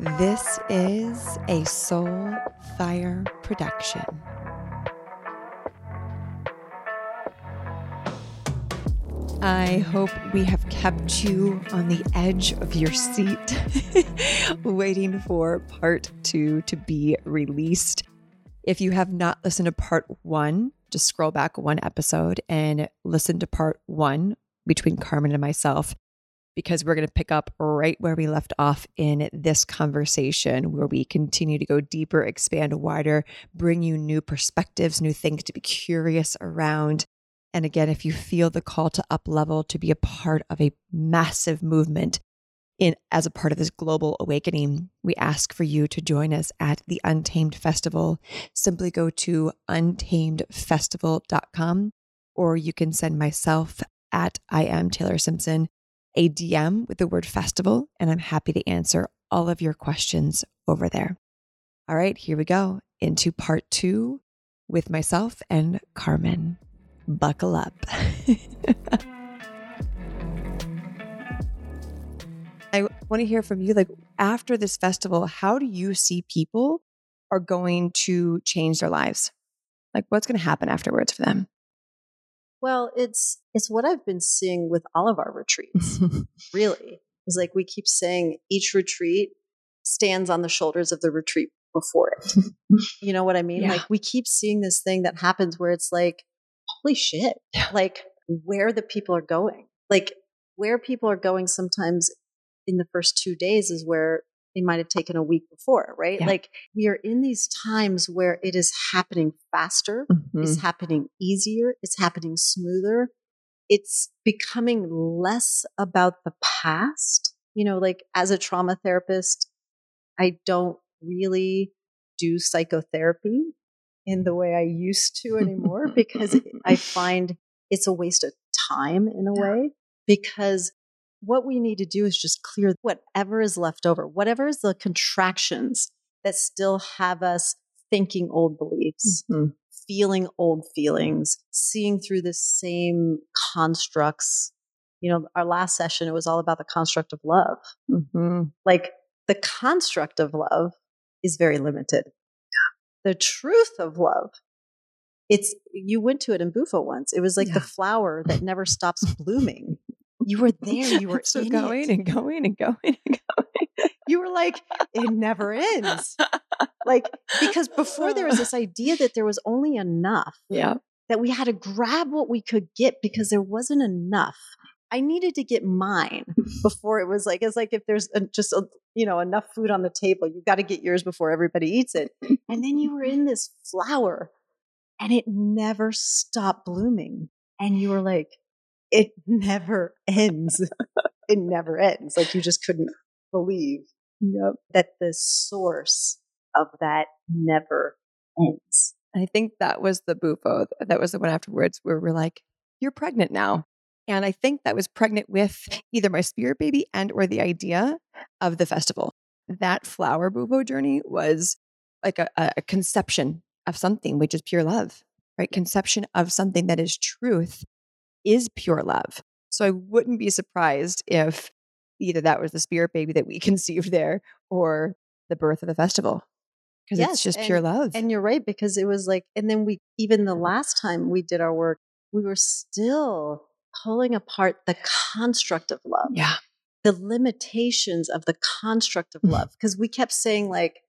This is a Soul Fire production. I hope we have kept you on the edge of your seat, waiting for part two to be released. If you have not listened to part one, just scroll back one episode and listen to part one between Carmen and myself, because we're going to pick up right where we left off in this conversation, where we continue to go deeper, expand wider, bring you new perspectives, new things to be curious around. And again, if you feel the call to up level, to be a part of a massive movement in as a part of this global awakening, we ask for you to join us at the Untamed Festival. Simply go to untamedfestival.com or you can send myself at I am Taylor Simpson a DM with the word festival, and I'm happy to answer all of your questions over there. All right, here we go into part two with myself and Carmen. Buckle up. I want to hear from you. Like, after this festival, how do you see people are going to change their lives? Like, what's going to happen afterwards for them? Well, it's it's what I've been seeing with all of our retreats. really. It's like we keep saying each retreat stands on the shoulders of the retreat before it. you know what I mean? Yeah. Like we keep seeing this thing that happens where it's like, holy shit. Yeah. Like where the people are going. Like where people are going sometimes in the first two days is where they might have taken a week before, right? Yeah. Like we are in these times where it is happening faster, mm-hmm. it's happening easier, it's happening smoother. It's becoming less about the past. You know, like as a trauma therapist, I don't really do psychotherapy in the way I used to anymore because I find it's a waste of time in a way because what we need to do is just clear whatever is left over, whatever is the contractions that still have us thinking old beliefs, mm-hmm. feeling old feelings, seeing through the same constructs. You know, our last session, it was all about the construct of love. Mm-hmm. Like the construct of love is very limited. The truth of love it's you went to it in Bufo once. It was like yeah. the flower that never stops blooming. You were there. You were so going it. and going and going and going. You were like, it never ends. like, because before there was this idea that there was only enough. Yeah. That we had to grab what we could get because there wasn't enough. I needed to get mine before it was like, it's like if there's a, just, a, you know, enough food on the table, you've got to get yours before everybody eats it. And then you were in this flower and it never stopped blooming. And you were like, it never ends. it never ends. Like you just couldn't believe yep. that the source of that never ends. I think that was the bufo. That was the one afterwards where we're like, you're pregnant now. And I think that was pregnant with either my spirit baby and or the idea of the festival. That flower bufo journey was like a, a conception of something, which is pure love, right? Conception of something that is truth is pure love. So I wouldn't be surprised if either that was the spirit baby that we conceived there or the birth of the festival because yes, it's just and, pure love. And you're right because it was like, and then we even the last time we did our work, we were still pulling apart the construct of love. Yeah. The limitations of the construct of mm. love. Because we kept saying, like,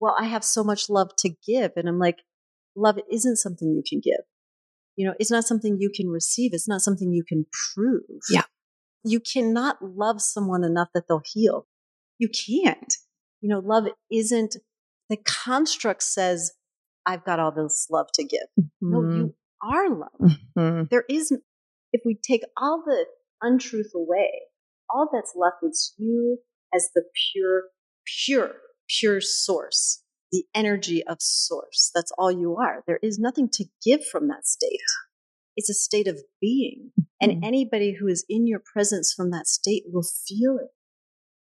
well, I have so much love to give. And I'm like, love isn't something you can give. You know, it's not something you can receive. It's not something you can prove. Yeah. You cannot love someone enough that they'll heal. You can't. You know, love isn't, the construct says, I've got all this love to give. Mm-hmm. No, you are love. Mm-hmm. There isn't, if we take all the untruth away, all that's left is you as the pure, pure, pure source the energy of source. That's all you are. There is nothing to give from that state. It's a state of being. And mm-hmm. anybody who is in your presence from that state will feel it.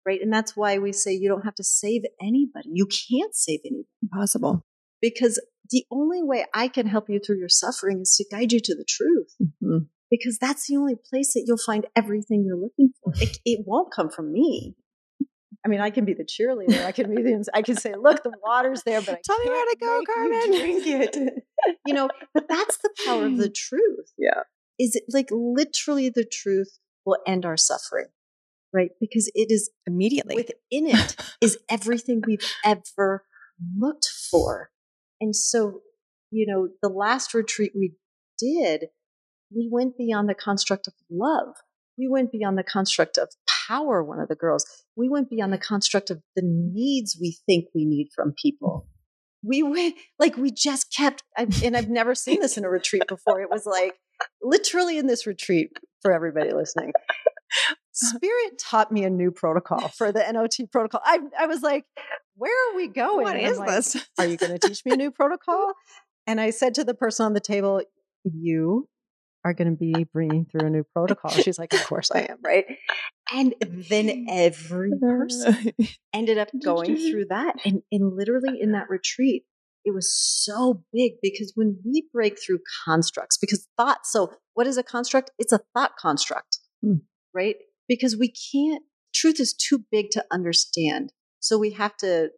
Right. And that's why we say you don't have to save anybody. You can't save anybody. Impossible. Because the only way I can help you through your suffering is to guide you to the truth. Mm-hmm. Because that's the only place that you'll find everything you're looking for. It, it won't come from me I mean, I can be the cheerleader. I can be the. I can say, "Look, the water's there, but I Tell me where to go, make you Carmen." Drink it. you know, but that's the power of the truth. Yeah. Is it like literally the truth will end our suffering, right? Because it is Immediately. within it is everything we've ever looked for. And so, you know, the last retreat we did, we went beyond the construct of love. We went beyond the construct of power, one of the girls. We went beyond the construct of the needs we think we need from people. We went, like, we just kept, and I've never seen this in a retreat before. It was like, literally in this retreat for everybody listening. Spirit taught me a new protocol for the NOT protocol. I, I was like, where are we going? what is like, this? Are you going to teach me a new protocol? And I said to the person on the table, You are going to be bringing through a new protocol. She's like, Of course I am, right? And then every person ended up going through that. And, and literally in that retreat, it was so big because when we break through constructs, because thought, so what is a construct? It's a thought construct, Hmm. right? Because we can't, truth is too big to understand. So we have to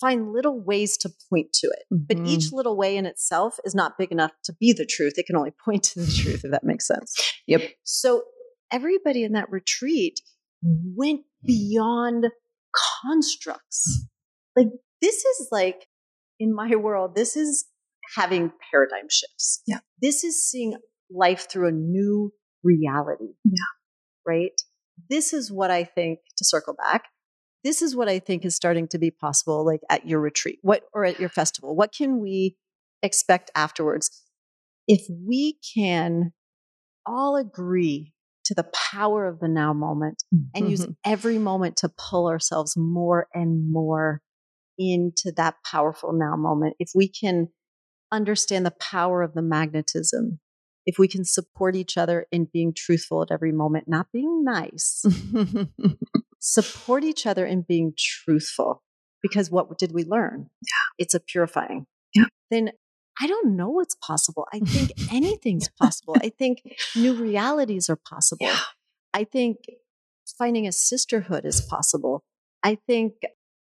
find little ways to point to it. But Mhm. each little way in itself is not big enough to be the truth. It can only point to the truth, if that makes sense. Yep. So everybody in that retreat went beyond constructs. Like, this is like, in my world, this is having paradigm shifts. Yeah. This is seeing life through a new reality. Yeah. Right? This is what I think, to circle back, this is what I think is starting to be possible, like at your retreat, what or at your festival. What can we expect afterwards? If we can all agree to the power of the now moment and use Mhm. every moment to pull ourselves more and more into that powerful now moment. If we can understand the power of the magnetism, if we can support each other in being truthful at every moment, not being nice, support each other in being truthful. Because what did we learn? It's a purifying. Yeah. Then I don't know what's possible. I think anything's possible. I think new realities are possible. Yeah. I think finding a sisterhood is possible. I think,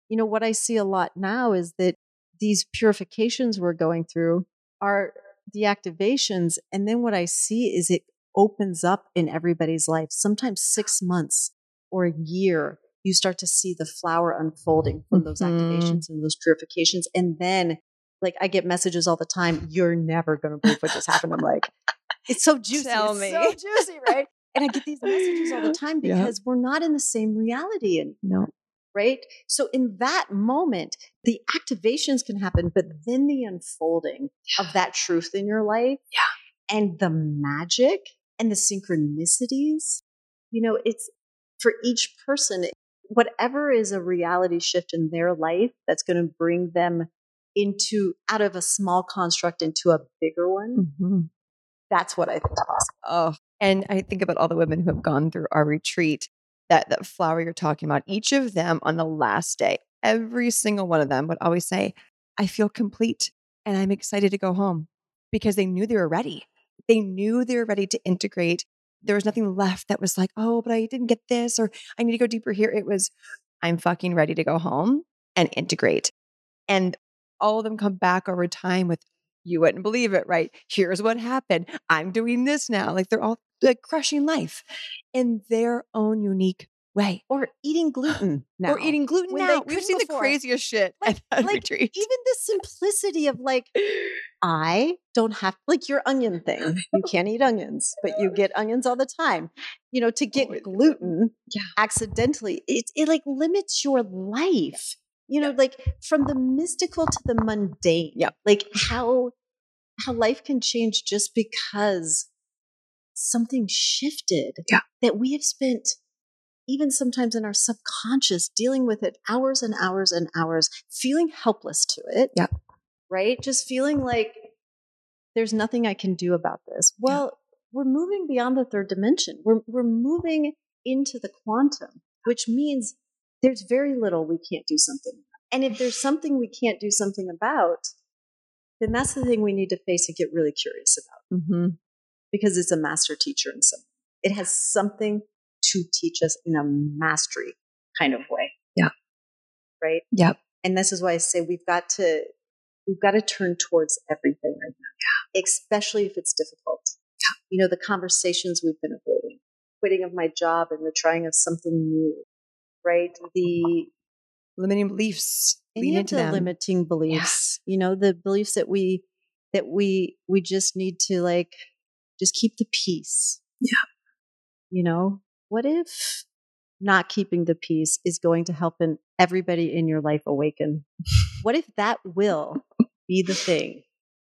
you know, what I see a lot now is that these purifications we're going through are the activations. And then what I see is it opens up in everybody's life. Sometimes six months or a year, you start to see the flower unfolding from those Mhm. activations and those purifications. And then, like, I get messages all the time, you're never going to believe what just happened. I'm like, it's so juicy. Tell it's me. so juicy, right? And I get these messages all the time Yeah. because we're not in the same reality. And no. Right? So in that moment, the activations can happen, but then the unfolding of that truth in your life Yeah. and the magic and the synchronicities, you know, it's for each person, whatever is a reality shift in their life that's going to bring them into out of a small construct into a bigger one. Mhm. That's what I think is possible. Oh, and I think about all the women who have gone through our retreat. That that flower you're talking about. Each of them on the last day, every single one of them would always say, "I feel complete, and I'm excited to go home," because they knew they were ready. They knew they were ready to integrate. There was nothing left that was like, "Oh, but I didn't get this," or "I need to go deeper here." It was, "I'm fucking ready to go home and integrate." And all of them come back over time with you wouldn't believe it, right? Here's what happened. I'm doing this now. Like they're all like crushing life in their own unique way. Or eating gluten now. Or eating gluten When now. We've seen the craziest shit Like- at like, retreat. even the simplicity of like i don't have like your onion thing you can't eat onions but you get onions all the time you know to oh, get Oh, gluten Yeah. accidentally it, it like limits your life you know like from the mystical to the mundane Yeah. like how how life can change just because something shifted Yeah. that we have spent even sometimes in our subconscious dealing with it hours and hours and hours feeling helpless to it Yeah. right just feeling like there's nothing i can do about this well we're moving beyond the third dimension we're, we're moving into the quantum which means there's very little we can't do something about. and if there's something we can't do something about then that's the thing we need to face and get really curious about Mm-hmm. because it's a master teacher in some it has something to teach us in a mastery kind of way yeah right? Yep. And this is why I say we've got to we've got to turn towards everything right now, especially if it's difficult. You know, the conversations we've been avoiding, quitting of my job and the trying of something new, right? The limiting beliefs. Any of the them. limiting beliefs, yeah. you know, the beliefs that we that we we just need to like just keep the peace. Yeah. You know, what if not keeping the peace is going to help in everybody in your life awaken? what if that will be the thing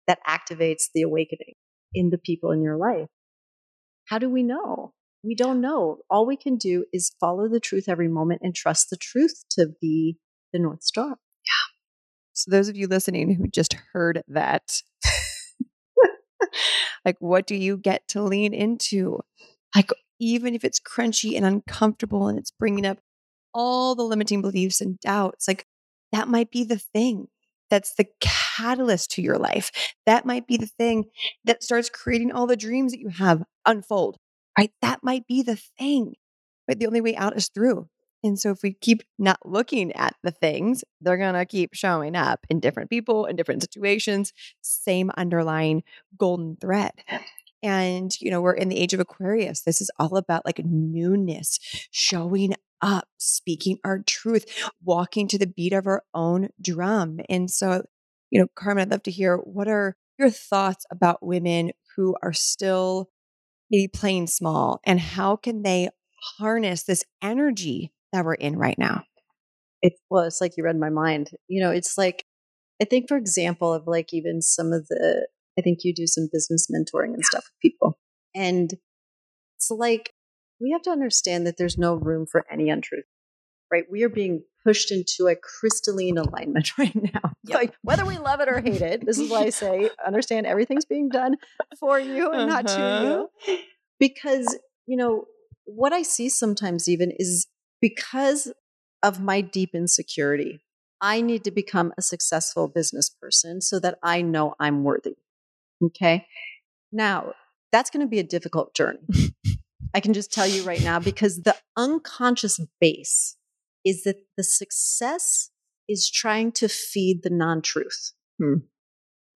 that activates the awakening in the people in your life? How do we know? We don't know. All we can do is follow the truth every moment and trust the truth to be the North Star. Yeah. So, those of you listening who just heard that, like, what do you get to lean into? Like, even if it's crunchy and uncomfortable and it's bringing up all the limiting beliefs and doubts, like that might be the thing that's the catalyst to your life. That might be the thing that starts creating all the dreams that you have unfold, right? That might be the thing. But the only way out is through. And so if we keep not looking at the things, they're going to keep showing up in different people, in different situations, same underlying golden thread. And, you know, we're in the age of Aquarius. This is all about like newness, showing up, speaking our truth, walking to the beat of our own drum. And so, you know, Carmen, I'd love to hear what are your thoughts about women who are still maybe playing small and how can they harness this energy that we're in right now? It, well, it's like you read my mind. You know, it's like, I think, for example, of like even some of the I think you do some business mentoring and stuff with people. And it's like we have to understand that there's no room for any untruth, right? We are being pushed into a crystalline alignment right now. Yep. Like whether we love it or hate it, this is why I say understand everything's being done for you and uh-huh. not to you. Uh-huh. Because, you know, what I see sometimes even is because of my deep insecurity, I need to become a successful business person so that I know I'm worthy. Okay. Now, that's going to be a difficult journey. I can just tell you right now because the unconscious base is that the success is trying to feed the non truth. Hmm.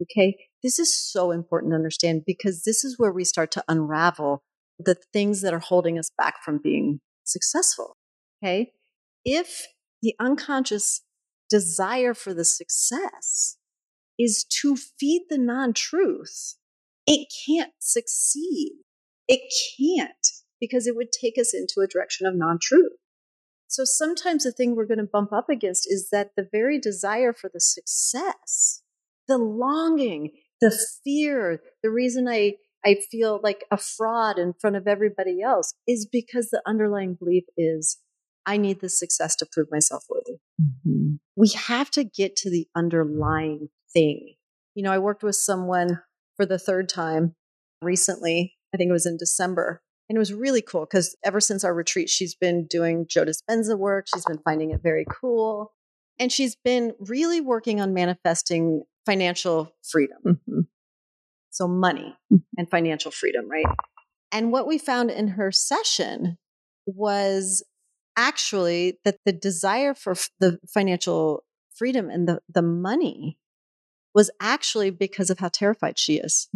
Okay. This is so important to understand because this is where we start to unravel the things that are holding us back from being successful. Okay. If the unconscious desire for the success is to feed the non truth, it can't succeed. It can't because it would take us into a direction of non truth. So sometimes the thing we're going to bump up against is that the very desire for the success, the longing, the fear, the reason I, I feel like a fraud in front of everybody else is because the underlying belief is I need the success to prove myself worthy. Mm-hmm. We have to get to the underlying thing. You know, I worked with someone for the third time recently. I think it was in December. And it was really cool because ever since our retreat, she's been doing Joe Dispenza work. She's been finding it very cool. And she's been really working on manifesting financial freedom. Mm-hmm. So, money mm-hmm. and financial freedom, right? And what we found in her session was actually that the desire for the financial freedom and the, the money was actually because of how terrified she is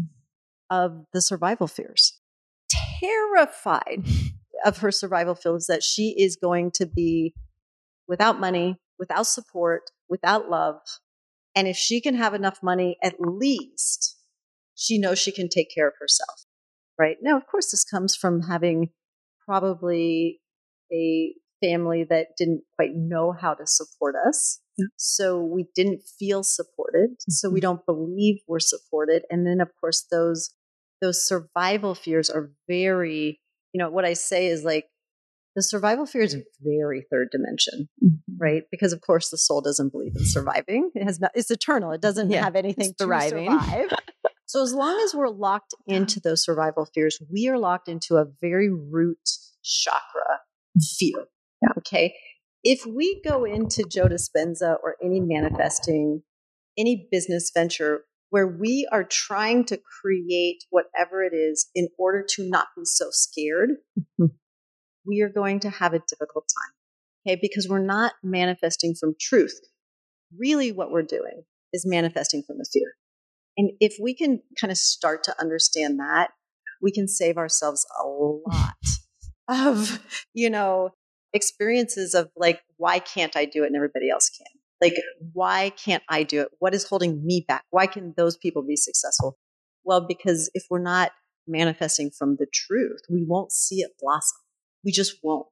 of the survival fears. Terrified of her survival feels that she is going to be without money, without support, without love. And if she can have enough money, at least she knows she can take care of herself. Right now, of course, this comes from having probably a family that didn't quite know how to support us. So we didn't feel supported. Mm-hmm. So we mm-hmm. don't believe we're supported. And then of course those those survival fears are very, you know, what I say is like the survival fear is very third dimension, mm-hmm. right? Because of course the soul doesn't believe in surviving. It has not, it's eternal. It doesn't yeah, have anything thriving. survive. so as long as we're locked into those survival fears, we are locked into a very root chakra fear. Yeah. Okay if we go into Joe Dispenza or any manifesting, any business venture where we are trying to create whatever it is in order to not be so scared, mm-hmm. we are going to have a difficult time. Okay. Because we're not manifesting from truth. Really, what we're doing is manifesting from the fear. And if we can kind of start to understand that, we can save ourselves a lot of, you know, experiences of like, why can't I do it and everybody else can? Like, why can't I do it? What is holding me back? Why can those people be successful? Well, because if we're not manifesting from the truth, we won't see it blossom. We just won't.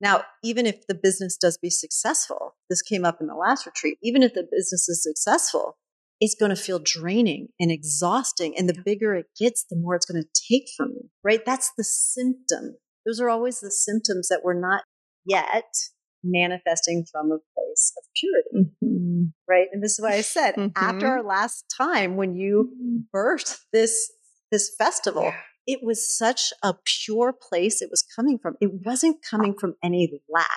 Now, even if the business does be successful, this came up in the last retreat, even if the business is successful, it's going to feel draining and exhausting. And the bigger it gets, the more it's going to take from you, right? That's the symptom. Those are always the symptoms that we're not yet manifesting from a place of purity, mm-hmm. right? And this is why I said mm-hmm. after our last time when you mm-hmm. birthed this this festival, yeah. it was such a pure place it was coming from. It wasn't coming from any lack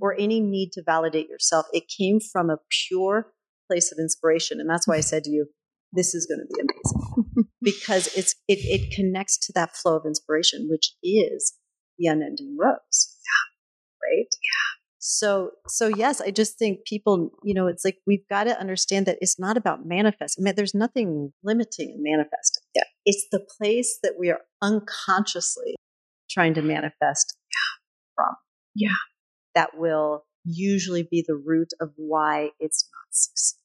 or mm-hmm. any need to validate yourself. It came from a pure place of inspiration, and that's why I said to you, "This is going to be amazing," because it's it it connects to that flow of inspiration, which is the unending rose. Yeah. Right? Yeah. So, so yes, I just think people, you know, it's like we've got to understand that it's not about manifesting. There's nothing limiting in manifesting. Yeah. It's the place that we are unconsciously trying to manifest from. Yeah. That will usually be the root of why it's not succeeding.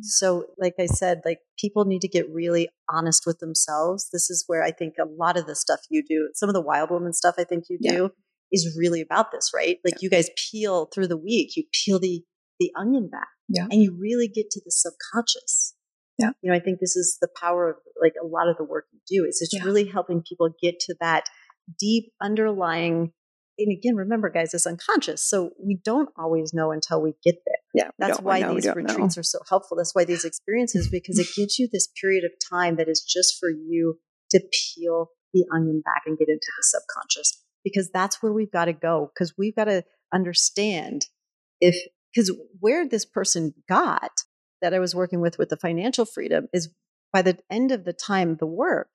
So, like I said, like people need to get really honest with themselves. This is where I think a lot of the stuff you do, some of the wild woman stuff I think you do, yeah is really about this, right? Like yeah. you guys peel through the week, you peel the the onion back, yeah, and you really get to the subconscious. Yeah, you know, I think this is the power of like a lot of the work you do. Is it's yeah. really helping people get to that deep underlying. And again, remember, guys, it's unconscious, so we don't always know until we get there. Yeah, that's why these retreats know. are so helpful. That's why these experiences, because it gives you this period of time that is just for you to peel the onion back and get into the subconscious because that's where we've got to go because we've got to understand if because where this person got that I was working with with the financial freedom is by the end of the time the work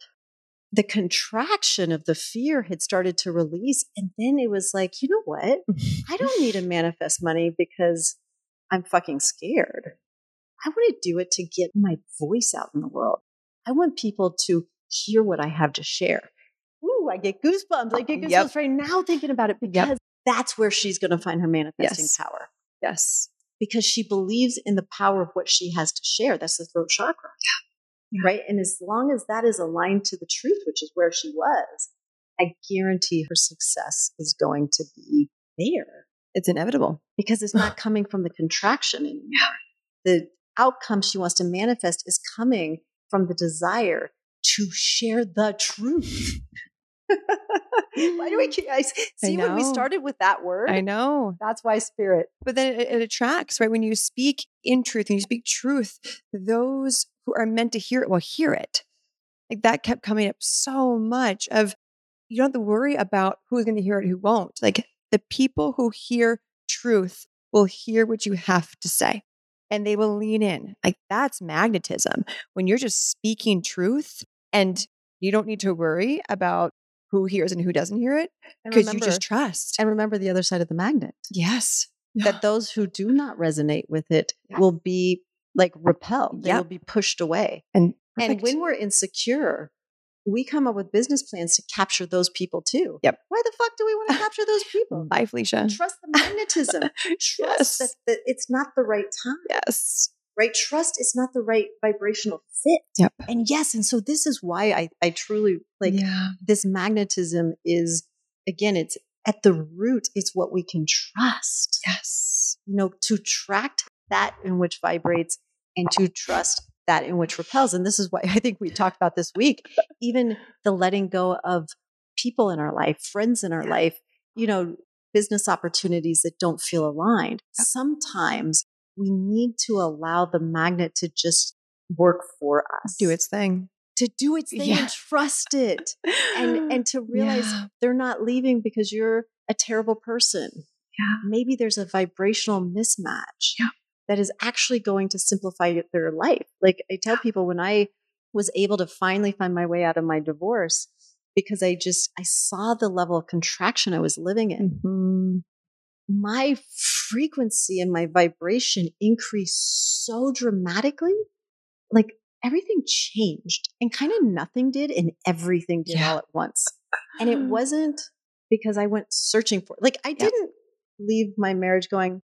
the contraction of the fear had started to release and then it was like you know what? I don't need to manifest money because I'm fucking scared. I want to do it to get my voice out in the world. I want people to hear what I have to share I get goosebumps. I get goosebumps yep. right now thinking about it because yep. that's where she's going to find her manifesting yes. power. Yes. Because she believes in the power of what she has to share. That's the throat chakra. Yeah. Right. And as long as that is aligned to the truth, which is where she was, I guarantee her success is going to be there. It's inevitable because it's not coming from the contraction anymore. The outcome she wants to manifest is coming from the desire to share the truth. why do we keep, I see I when we started with that word? I know. That's why spirit. But then it, it attracts, right? When you speak in truth and you speak truth, those who are meant to hear it will hear it. Like that kept coming up so much of you don't have to worry about who's going to hear it, who won't. Like the people who hear truth will hear what you have to say and they will lean in. Like that's magnetism. When you're just speaking truth and you don't need to worry about who hears and who doesn't hear it because you just trust. And remember the other side of the magnet. Yes. That those who do not resonate with it will be like repelled. They yep. will be pushed away. And and when we're insecure, we come up with business plans to capture those people too. Yep. Why the fuck do we want to capture those people? Bye, Felicia. Trust the magnetism. Trust yes. that, that it's not the right time. Yes right? Trust is not the right vibrational fit. Yep. And yes, and so this is why I, I truly like yeah. this magnetism is again, it's at the root, it's what we can trust. Yes. You know, to tract that in which vibrates and to trust that in which repels. And this is why I think we talked about this week, even the letting go of people in our life, friends in our yeah. life, you know, business opportunities that don't feel aligned. Sometimes we need to allow the magnet to just work for us. Do its thing. To do its thing yeah. and trust it. and and to realize yeah. they're not leaving because you're a terrible person. Yeah. Maybe there's a vibrational mismatch yeah. that is actually going to simplify their life. Like I tell people when I was able to finally find my way out of my divorce because I just I saw the level of contraction I was living in. Mm-hmm my frequency and my vibration increased so dramatically. Like everything changed and kind of nothing did and everything did Yeah. all at once. And it wasn't because I went searching for like I didn't leave my marriage going,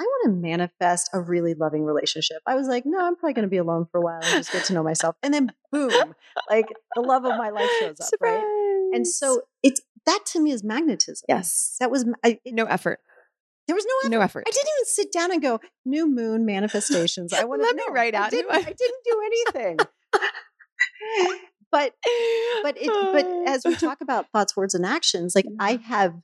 I want to manifest a really loving relationship. I was like, no, I'm probably going to be alone for a while and just get to know myself. And then boom, like the love of my life shows up, right? And so it's that to me is magnetism. yes, That was I, it- no effort, there was no effort. no effort. I didn't even sit down and go new moon manifestations. I want Let me write I out new didn't, I didn't do anything. but but it but uh. as we talk about thoughts, words, and actions, like I have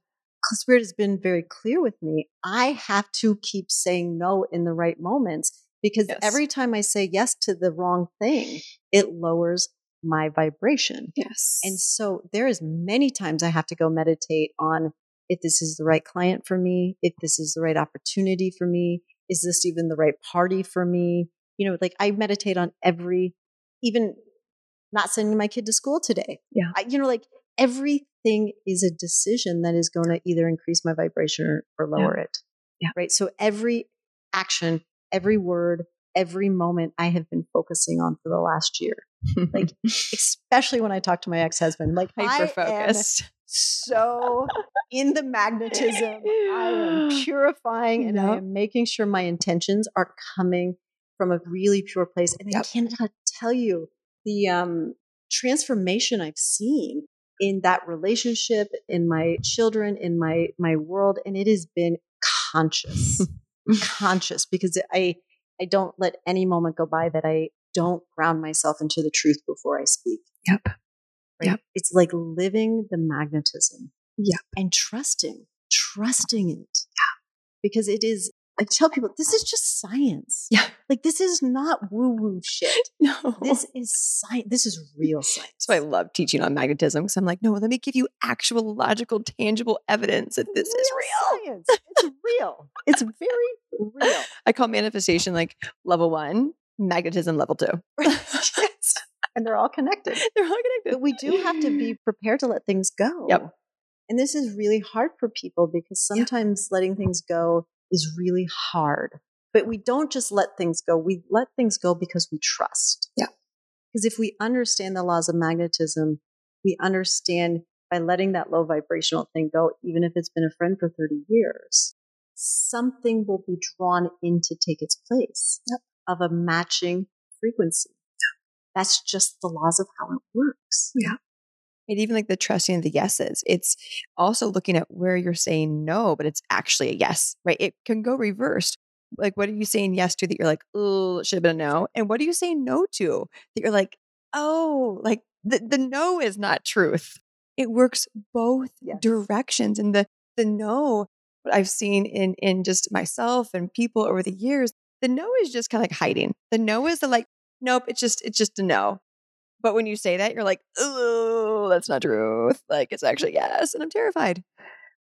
Spirit has been very clear with me. I have to keep saying no in the right moments because Yes. every time I say yes to the wrong thing, it lowers my vibration. yes, And so there is many times I have to go meditate on if this is the right client for me, if this is the right opportunity for me, is this even the right party for me? You know, like I meditate on every, even not sending my kid to school today. Yeah. I, you know, like everything is a decision that is going to either increase my vibration or, or lower it. Yeah. Right. So every action, every word, every moment I have been focusing on for the last year like especially when I talk to my ex husband. Like hyper focused. So in the magnetism. I am purifying and I am making sure my intentions are coming from a really pure place. And I cannot tell you the um, transformation I've seen in that relationship, in my children, in my my world, and it has been conscious, conscious because I I don't let any moment go by that I don't ground myself into the truth before I speak. Yep. Right? Yep. It's like living the magnetism. Yep. And trusting, trusting it. Yeah. Because it is, I tell people, this is just science. Yeah. Like this is not woo woo shit. no, This is science. This is real science. So I love teaching on magnetism because I'm like, no, let me give you actual, logical, tangible evidence that this is real. science. It's real. It's very real. I call manifestation like level one, magnetism level two. And they're all connected. They're all connected. But we do have to be prepared to let things go. Yep. And this is really hard for people because Yeah. sometimes letting things go is really hard. But we don't just let things go. We let things go because we trust. Yeah. Because if we understand the laws of magnetism, we understand by letting that low vibrational thing go, even if it's been a friend for 30 years, something will be drawn in to take its place of a matching frequency. That's just the laws of how it works. Yeah. And even like the trusting of the yeses, it's also looking at where you're saying no, but it's actually a yes, right? It can go reversed. Like, what are you saying yes to that you're like, oh, it should have been a no? And what are you saying no to that you're like, oh, like the, the no is not truth. It works both Yes. directions. And the the no, what I've seen in in just myself and people over the years, the no is just kind of like hiding. The no is the like, nope, it's just it's just a no. But when you say that, you're like, oh, that's not truth. Like it's actually yes, and I'm terrified.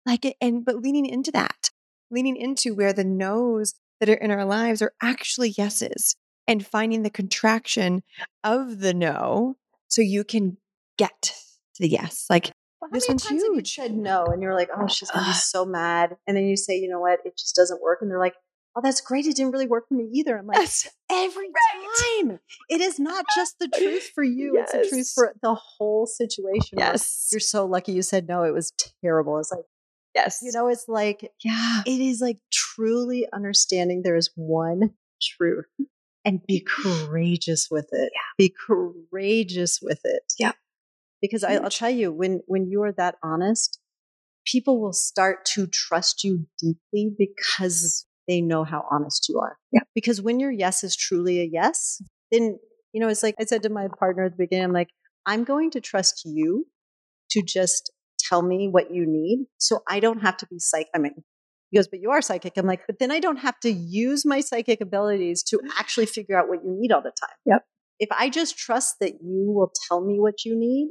Like it, and but leaning into that, leaning into where the no's that are in our lives are actually yeses, and finding the contraction of the no, so you can get to the yes. Like Well, how This many one's times have you said no, and you're like, "Oh, she's gonna be so mad," and then you say, "You know what? It just doesn't work," and they're like, "Oh, that's great. It didn't really work for me either." I'm like, yes, every Right. time, it is not just the truth for you; it's the truth for the whole situation. yes, you're so lucky you said no. It was terrible. It's like yes. you know, it's like yeah, it is like truly understanding there is one truth and be mm-hmm. courageous with it. Be courageous with it. Yeah. Because I, I'll tell you, when when you are that honest, people will start to trust you deeply because they know how honest you are. Yeah. Because when your yes is truly a yes, then you know it's like I said to my partner at the beginning, I'm like, I'm going to trust you to just tell me what you need, so I don't have to be psych. I mean, he goes, but you are psychic. I'm like, but then I don't have to use my psychic abilities to actually figure out what you need all the time. Yep. If I just trust that you will tell me what you need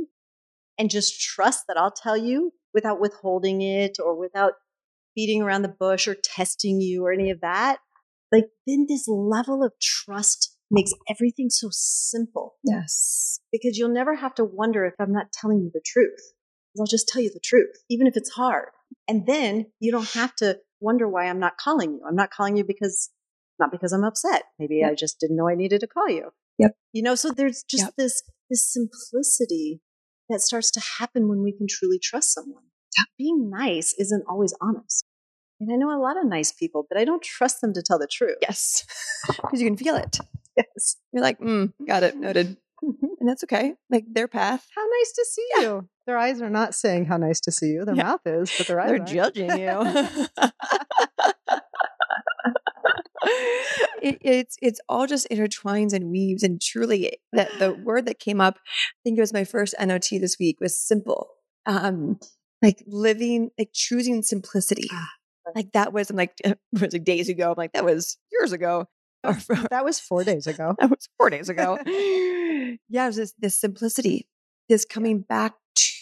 and just trust that I'll tell you without withholding it or without beating around the bush or testing you or any of that, like then this level of trust makes everything so simple yes, because you'll never have to wonder if I'm not telling you the truth. I'll just tell you the truth, even if it's hard. And then you don't have to wonder why I'm not calling you. I'm not calling you because, not because I'm upset. Maybe yep. I just didn't know I needed to call you. Yep. You know, so there's just yep. this, this simplicity that starts to happen when we can truly trust someone. Being nice isn't always honest. And I know a lot of nice people, but I don't trust them to tell the truth. Yes. Because you can feel it. Yes. You're like, mm, got it, noted. and that's okay. Like their path. How nice to see yeah. you. Their eyes are not saying how nice to see you. Their yeah. mouth is, but their eyes They're aren't. judging you. it, it's it's all just intertwines and weaves and truly that the word that came up i think it was my first not this week was simple um like living like choosing simplicity. Ah, like that was I'm like it was like days ago i'm like that was years ago. That was four days ago. That was four days ago. Yeah, it was this, this simplicity, this coming back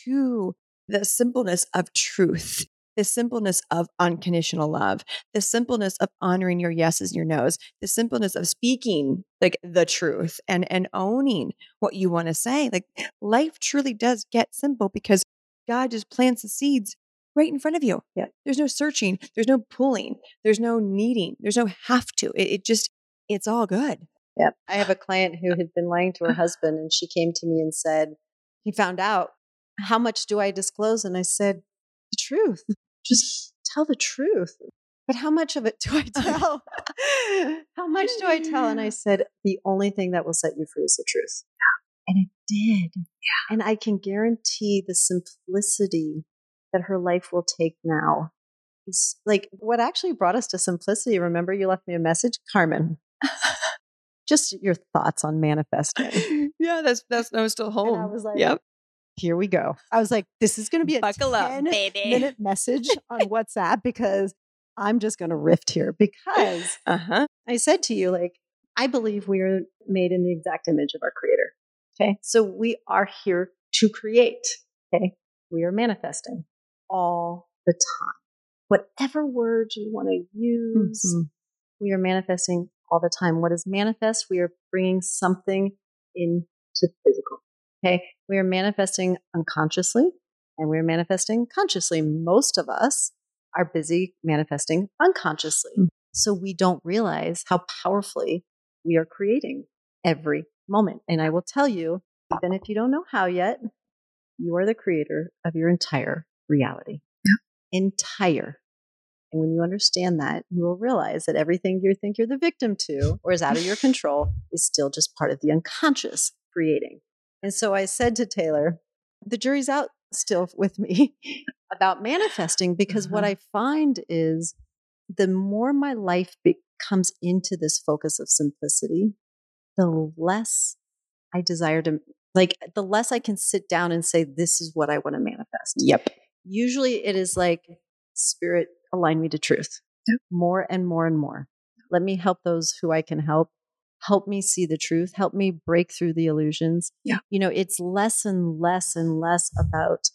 to the simpleness of truth, the simpleness of unconditional love, the simpleness of honoring your yeses and your nos, the simpleness of speaking like the truth and and owning what you want to say. Like life truly does get simple because God just plants the seeds right in front of you. Yeah. There's no searching, there's no pulling, there's no needing, there's no have to. It, it just it's all good. Yep. I have a client who had been lying to her husband, and she came to me and said, He found out. How much do I disclose? And I said, The truth. Just tell the truth. But how much of it do I tell? how much do I tell? And I said, The only thing that will set you free is the truth. And it did. Yeah. And I can guarantee the simplicity that her life will take now. Is like what actually brought us to simplicity. Remember, you left me a message, Carmen just your thoughts on manifesting. yeah, that's that's I was still home. And I was like, yep. Here we go. I was like, this is going to be a Buckle 10 up, baby. minute message on WhatsApp because I'm just going to rift here because uh-huh. I said to you, like, I believe we are made in the exact image of our creator. Okay. So we are here to create. Okay. We are manifesting all the time. Whatever words you want to use, mm-hmm. we are manifesting all the time. What is manifest? We are bringing something into physical. Okay. We are manifesting unconsciously and we're manifesting consciously. Most of us are busy manifesting unconsciously. Mm-hmm. So we don't realize how powerfully we are creating every moment. And I will tell you, even if you don't know how yet, you are the creator of your entire reality. Yeah. Entire. And when you understand that, you will realize that everything you think you're the victim to or is out of your control is still just part of the unconscious creating. And so I said to Taylor, the jury's out still with me about manifesting because uh-huh. what I find is the more my life comes into this focus of simplicity, the less I desire to, like, the less I can sit down and say, this is what I want to manifest. Yep. Usually it is like, spirit align me to truth yep. more and more and more. Let me help those who I can help. Help me see the truth. Help me break through the illusions. Yeah. You know, it's less and less and less about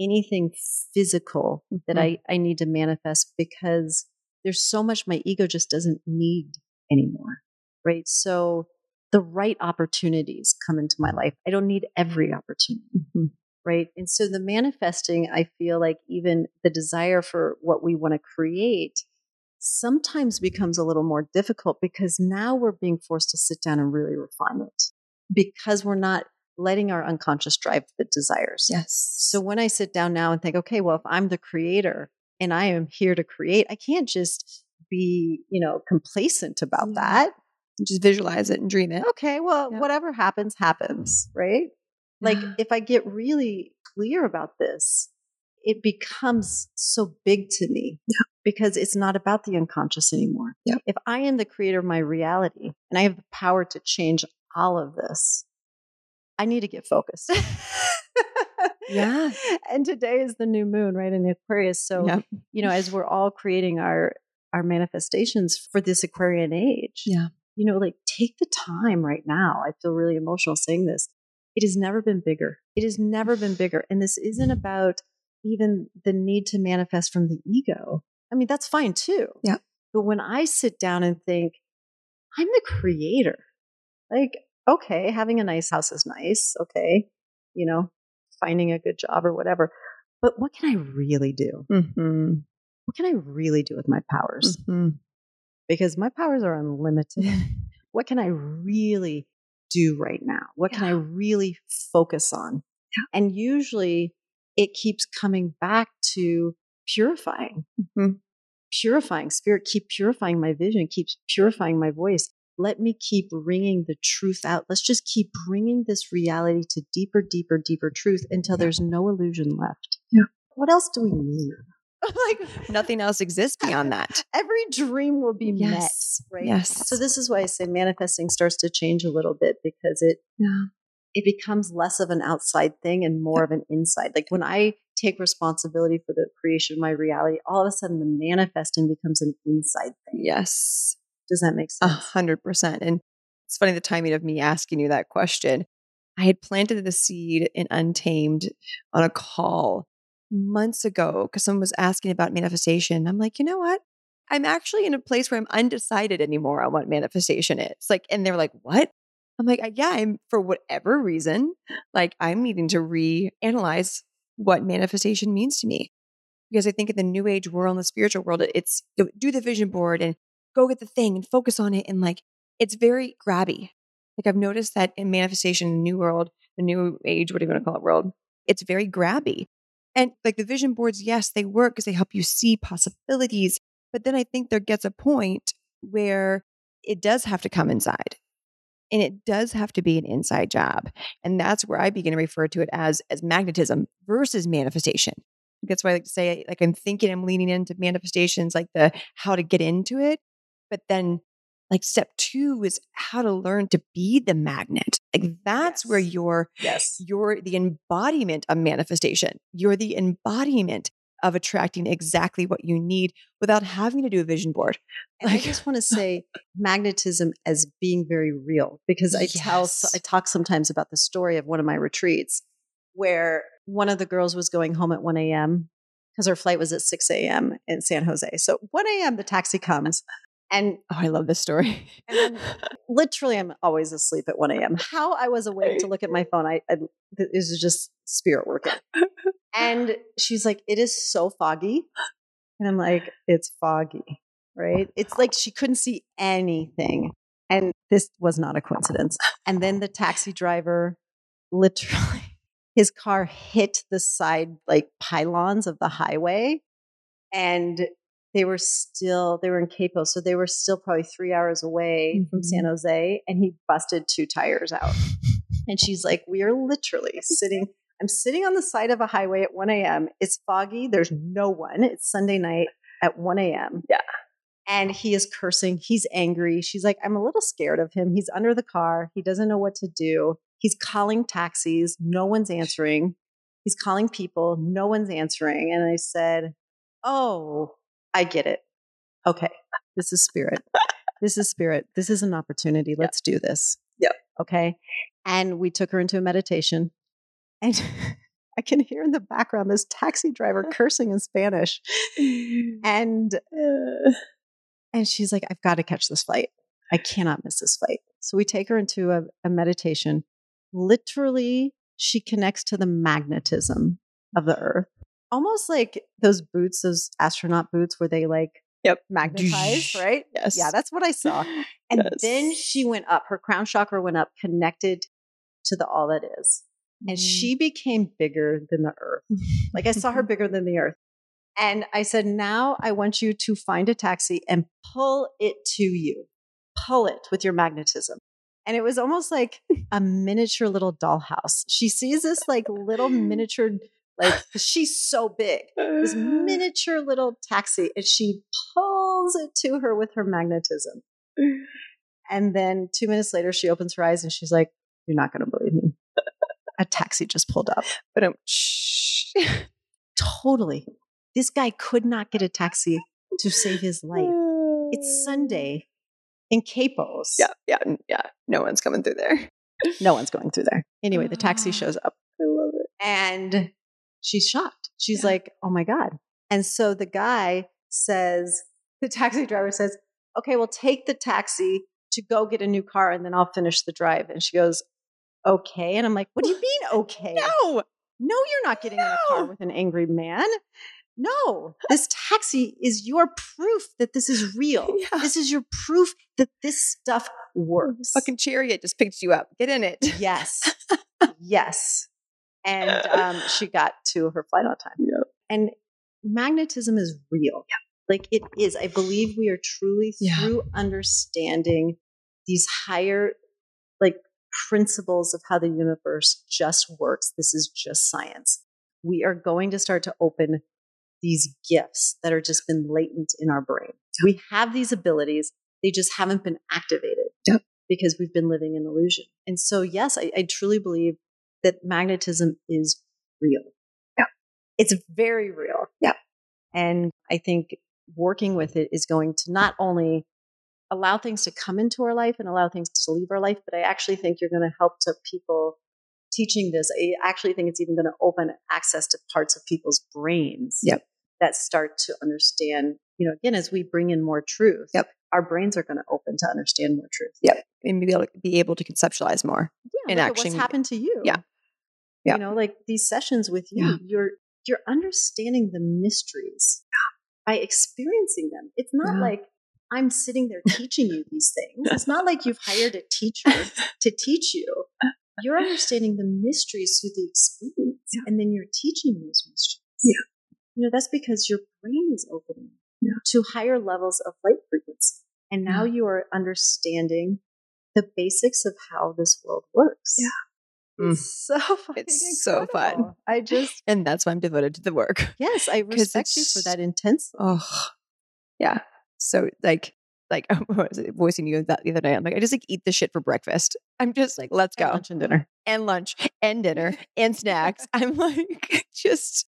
anything physical mm-hmm. that I, I need to manifest because there's so much my ego just doesn't need anymore. Right. So the right opportunities come into my life. I don't need every opportunity. Mm-hmm right? And so the manifesting, I feel like even the desire for what we want to create sometimes becomes a little more difficult because now we're being forced to sit down and really refine it because we're not letting our unconscious drive the desires. Yes. So when I sit down now and think, okay, well, if I'm the creator and I am here to create, I can't just be, you know, complacent about that. Just visualize it and dream it. Okay, well, yeah. whatever happens, mm-hmm. happens, right? Like, if I get really clear about this, it becomes so big to me yeah. because it's not about the unconscious anymore. Yeah. If I am the creator of my reality and I have the power to change all of this, I need to get focused. yeah. And today is the new moon, right, in Aquarius. So, yeah. you know, as we're all creating our our manifestations for this Aquarian age, yeah. You know, like take the time right now. I feel really emotional saying this it has never been bigger. It has never been bigger. And this isn't about even the need to manifest from the ego. I mean, that's fine too. Yeah. But when I sit down and think, I'm the creator, like, okay, having a nice house is nice. Okay. You know, finding a good job or whatever. But what can I really do? Mm-hmm. what can I really do with my powers? Mhm. Because my powers are unlimited. what can I really do right now? What can I really focus on? And usually it keeps coming back to purifying, Mhm. purifying spirit, keep purifying my vision, keep purifying my voice. Let me keep bringing the truth out. Let's just keep bringing this reality to deeper, deeper, deeper truth until there's no illusion left. Yeah. What else do we need? like Nothing else exists beyond that. every dream will be Yes. met, right? Yes. So this is why I say manifesting starts to change a little bit because it Yeah. it becomes less of an outside thing and more of an inside. Like when I take responsibility for the creation of my reality, all of a sudden the manifesting becomes an inside thing. Yes. Does that make sense? A hundred percent. And it's funny the timing of me asking you that question. I had planted the seed in Untamed on a call months ago because someone was asking about manifestation. I'm like, you know what? I'm actually in a place where I'm undecided anymore on what manifestation is. Like, and they're like, what? I'm like, yeah, I'm for whatever reason, like I'm needing to reanalyze what manifestation means to me. Because I think in the new age world, in the spiritual world, it's do the vision board and go get the thing and focus on it. And like, it's very grabby. Like I've noticed that in manifestation, in the new world, the new age, what you want to call it, world, it's very grabby. And like the vision boards, yes, they work because they help you see possibilities. But then I think there gets a point where it does have to come inside. And it does have to be an inside job. And that's where I begin to refer to it as as magnetism versus manifestation. That's why I like to say, like, I'm thinking I'm leaning into manifestations, like the how to get into it. But then, like, step two is how to learn to be the magnet. Like, that's where you're Yes. you're the embodiment of manifestation. You're the embodiment of attracting exactly what you need without having to do a vision board. And I just want to say magnetism as being very real because I tell I talk sometimes about the story of one of my retreats where one of the girls was going home at 1 a.m. because her flight was at 6 a.m. in San Jose. So 1 a.m. the taxi comes and Oh, I love this story. And then literally I'm always asleep at 1 a.m. How I was awake to look at my phone, I, I this is just spirit working. And she's like, it is so foggy. And I'm like, it's foggy, right? It's like she couldn't see anything. And this was not a coincidence. And then the taxi driver literally his car hit the side like pylons of the highway and they were still they were in capo so they were still probably three hours away from Mhm. san jose and he busted two tires out. And she's like we are literally sitting i'm sitting on the side of a highway at 1 a.m it's foggy. There's no one. It's sunday night at 1 a.m Yeah. and he is cursing. He's angry. She's like i'm a little scared of him. He's under the car. He doesn't know what to do. He's calling taxis. No one's answering. He's calling people. No one's answering. And i said oh i get it. Okay. This is spirit. This is spirit. This is an opportunity. Let's do this. Yep. okay? And we took her into a meditation. And i can hear in the background this taxi driver cursing in spanish. And uh, and she's like i've got to catch this flight. I cannot miss this flight. So we take her into a, a meditation. Literally she connects to the magnetism of the earth almost like those boots those astronaut boots where they like Yep. magnetize right Yes. yeah that's what i saw and Yes. then she went up her crown chakra went up connected to the all that is and Mm. she became bigger than the earth like I saw her bigger than the earth. And I said, now I want you to find a taxi and pull it to you. Pull it with your magnetism. And it was almost like a miniature little dollhouse. She sees this like little miniature, like 'cause she's so big, this uh. miniature little taxi, and she pulls it to her with her magnetism. And then two minutes later, she opens her eyes and she's like, You're not going to believe me. A taxi just pulled up. but um, shh. Totally. This guy could not get a taxi to save his life. It's uh. Sunday in Capos. Yeah, yeah, yeah. No one's coming through there. No one's going through there. Anyway, the taxi ah. shows up I love it. and she's shocked. She's Yeah. like, oh my God. And so the guy says, the taxi driver says, okay, well, take the taxi to go get a new car and then I'll finish the drive. And she goes, okay. And I'm like, what do you mean, okay? No. No, you're not getting in a car with an angry man. no, this taxi is your proof that this is real. Yeah. This is your proof that this stuff works. Fucking chariot just picked you up. Get in it. Yes. yes. And um, she got to her flight on time. Yep. And magnetism is real. Like it is. I believe we are truly Yeah. through understanding these higher like principles of how the universe just works. This is just science. We are going to start to open these gifts that are just been latent in our brain. We have these abilities, they just haven't been activated Yep. because we've been living in illusion. And so, yes, I, I truly believe that magnetism is real. Yeah. It's very real. Yeah. And I think working with it is going to not only allow things to come into our life and allow things to leave our life, but I actually think you're going to help to people teaching this. I actually think it's even going to open access to parts of people's brains Yep. that start to understand, you know, again, as we bring in more truth, Yep. our brains are going to open to understand more truth. Yep. And be able, to, be able to conceptualize more. Yeah, And actually- what's happened to you. Yeah. Yeah. You know, like these sessions with you, Yeah. you're you're understanding the mysteries by experiencing them. It's not like I'm sitting there teaching you these things. It's not like you've hired a teacher to teach you. You're understanding the mysteries through the experience, and then you're teaching those mysteries. Yeah. You know, that's because your brain is opening Yeah. to higher levels of light frequency. And now Yeah. you are understanding the basics of how this world works. Yeah. Mm. It's so fucking It's so fun. I just And that's why I'm devoted to the work. yes, I respect you for that intense. Oh, yeah. So like, like what was voicing you that the other day. I'm like, I just like eat the shit for breakfast. I'm just like, let's go lunch and dinner. and lunch and dinner and snacks. I'm like, just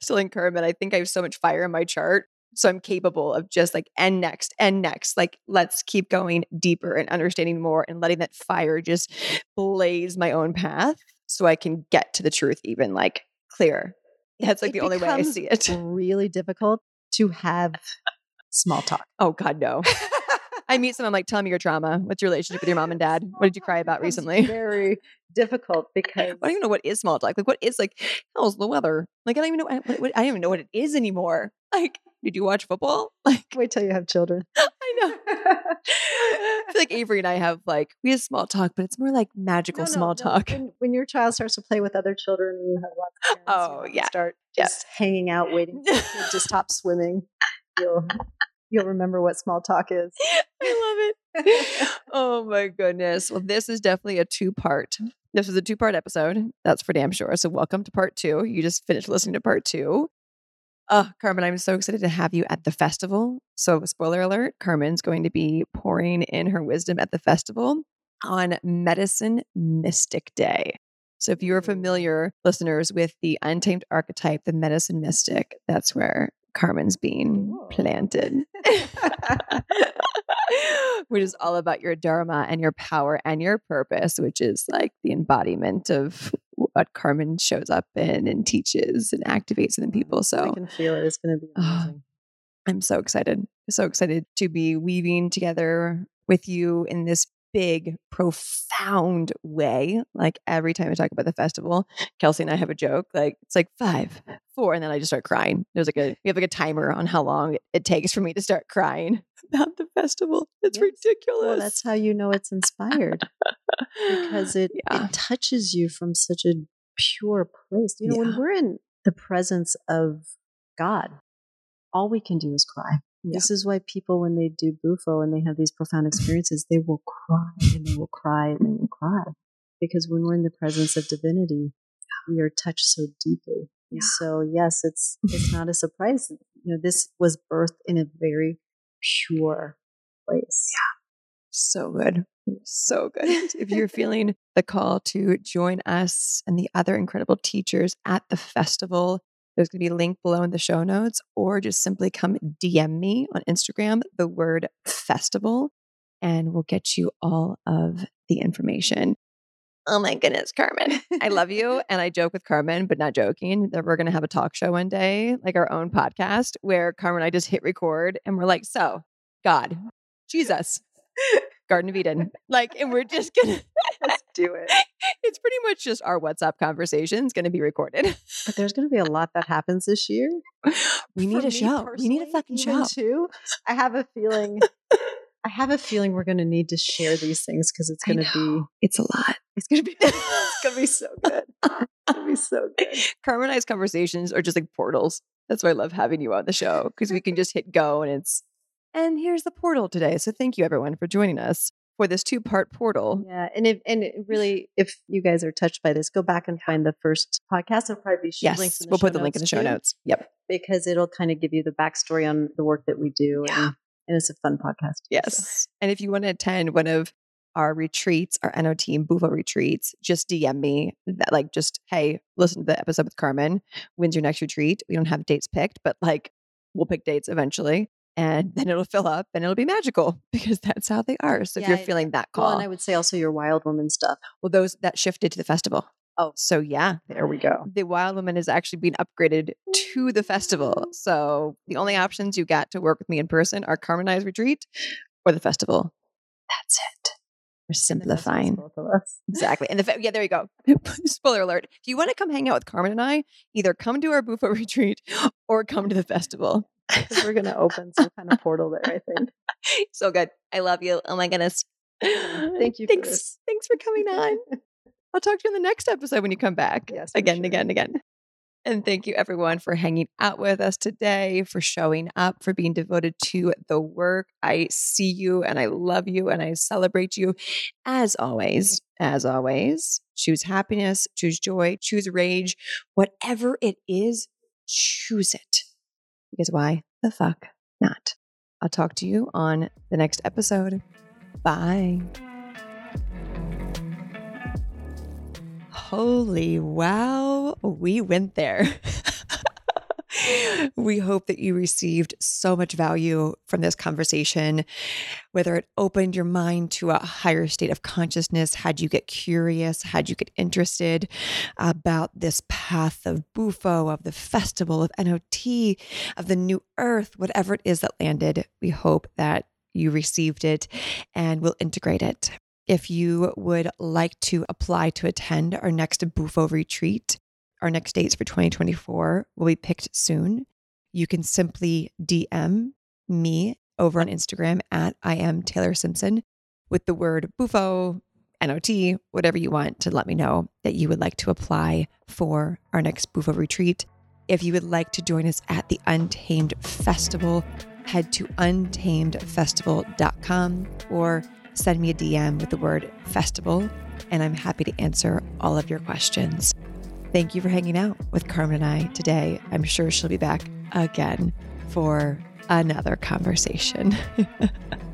still in Kermit. I think I have so much fire in my chart. So I'm capable of just like, and next, and next. Like, let's keep going deeper and understanding more and letting that fire just blaze my own path so I can get to the truth even like clearer. That's like It the only way I see it. Really difficult to have small talk. Oh God, no. I meet someone I'm like, tell me your trauma. What's your relationship with your mom and dad? What did you cry about recently? Very difficult because I don't even know what is small talk. Like, what is like, how's the weather? Like, I don't even know. What, what, I don't even know what it is anymore. Like, did you watch football? Like, wait till you have children. I know. I feel like Avery and I have like we have small talk, but it's more like magical No, no, small no. talk. When, when your child starts to play with other children and you have lots of parents, Oh, you yeah. start Yeah. just hanging out waiting for to stop swimming. You'll you'll remember what small talk is. I love it. oh my goodness. Well, this is definitely a two part. This was a two part episode. That's for damn sure. So, welcome to part two. You just finished listening to part two. Uh, Carmen, I'm so excited to have you at the festival. So, spoiler alert Carmen's going to be pouring in her wisdom at the festival on Medicine Mystic Day. So, if you're familiar, listeners, with the untamed archetype, the medicine mystic, that's where Carmen's being Cool. planted. which is all about your dharma and your power and your purpose, which is like the embodiment of what Carmen shows up in and teaches and activates in people. So I can feel it. It's going to be Ah, amazing. I'm so excited. So excited to be weaving together with you in this big, profound way. Like every time I talk about the festival, Kelsey and I have a joke. Like it's like five, four, and then I just start crying. There's like a we have like a timer on how long it takes for me to start crying about the festival. It's Yes. ridiculous. Well, that's how you know it's inspired because it, Yeah. it touches you from such a pure place. You know, Yeah. when we're in the presence of God, all we can do is cry. Yeah. This is why people, when they do Bufo and they have these profound experiences, they will cry and they will cry and they will cry. Because when we're in the presence of divinity, we are touched so deeply. Yeah. so, yes, it's it's not a surprise. You know, this was birthed in a very pure place. Yeah. So good. So good. if you're feeling the call to join us and the other incredible teachers at the festival, there's going to be a link below in the show notes, or just simply come DM me on Instagram, the word festival, and we'll get you all of the information. Oh my goodness, Carmen. I love you. And I joke with Carmen, but not joking, that we're going to have a talk show one day, like our own podcast, where Carmen and I just hit record and we're like, so, God, Jesus, Garden of Eden. Like, and we're just gonna Let's do it. It's pretty much just our WhatsApp conversation is going to be recorded. But there's going to be a lot that happens this year. We need For a show. We need a fucking show. Too. I have a feeling. I have a feeling we're going to need to share these things because it's going to be. It's a lot. It's going to be. It's going to be so good. It's going to be so good. Carmen and I's conversations are just like portals. That's why I love having you on the show because we can just hit go and it's, and here's the portal today. So thank you everyone for joining us for this two part portal. Yeah, and if and really, if you guys are touched by this, go back and find the first podcast. It'll probably be Yes, links in we'll show put the link in the show too, notes. Yep. because it'll kind of give you the backstory on the work that we do, Yeah. and, and it's a fun podcast. so. Yes. And if you want to attend one of our retreats, our NO team Bufo retreats, just DM me that like just, hey, listen to the episode with Carmen. When's your next retreat? We don't have dates picked, but like we'll pick dates eventually. And then it'll fill up and it'll be magical because that's how they are. So if you're feeling that Well, call, and I would say also your wild woman stuff. well, those that shifted to the festival. Oh. so yeah, There we go. the Wild Woman is actually being upgraded to the festival. So the only options you got to work with me in person are Carmen and I's retreat or the festival. That's it. We're simplifying. Both of us. Exactly. And the fa- yeah, there you go. Spoiler alert. If you want to come hang out with Carmen and I, either come to our Bufo retreat or come to the festival. we're going to open some kind of portal there. I think. So good. I love you. Oh my goodness. Thank you Thanks. Thanks for coming on. I'll talk to you in the next episode when you come back. Yes, again, and again, and again. And thank you everyone for hanging out with us today, for showing up, for being devoted to the work. I see you and I love you and I celebrate you. As always, as always, choose happiness, choose joy, choose rage, whatever it is, choose it. Because why the fuck not? I'll talk to you on the next episode. Bye. Holy wow, we went there. we hope that you received so much value from this conversation, whether it opened your mind to a higher state of consciousness, had you get curious, had you get interested about this path of Bufo, of the festival, of NOT, of the new earth, whatever it is that landed. We hope that you received it and will integrate it. If you would like to apply to attend our next Bufo retreat, our next dates for 2024 will be picked soon. You can simply DM me over on Instagram at I am Taylor Simpson with the word Bufo, NOT, whatever you want to let me know that you would like to apply for our next Bufo retreat. If you would like to join us at the Untamed Festival, head to untamedfestival.com or send me a DM with the word festival, and I'm happy to answer all of your questions. Thank you for hanging out with Carmen and I today. I'm sure she'll be back again for another conversation.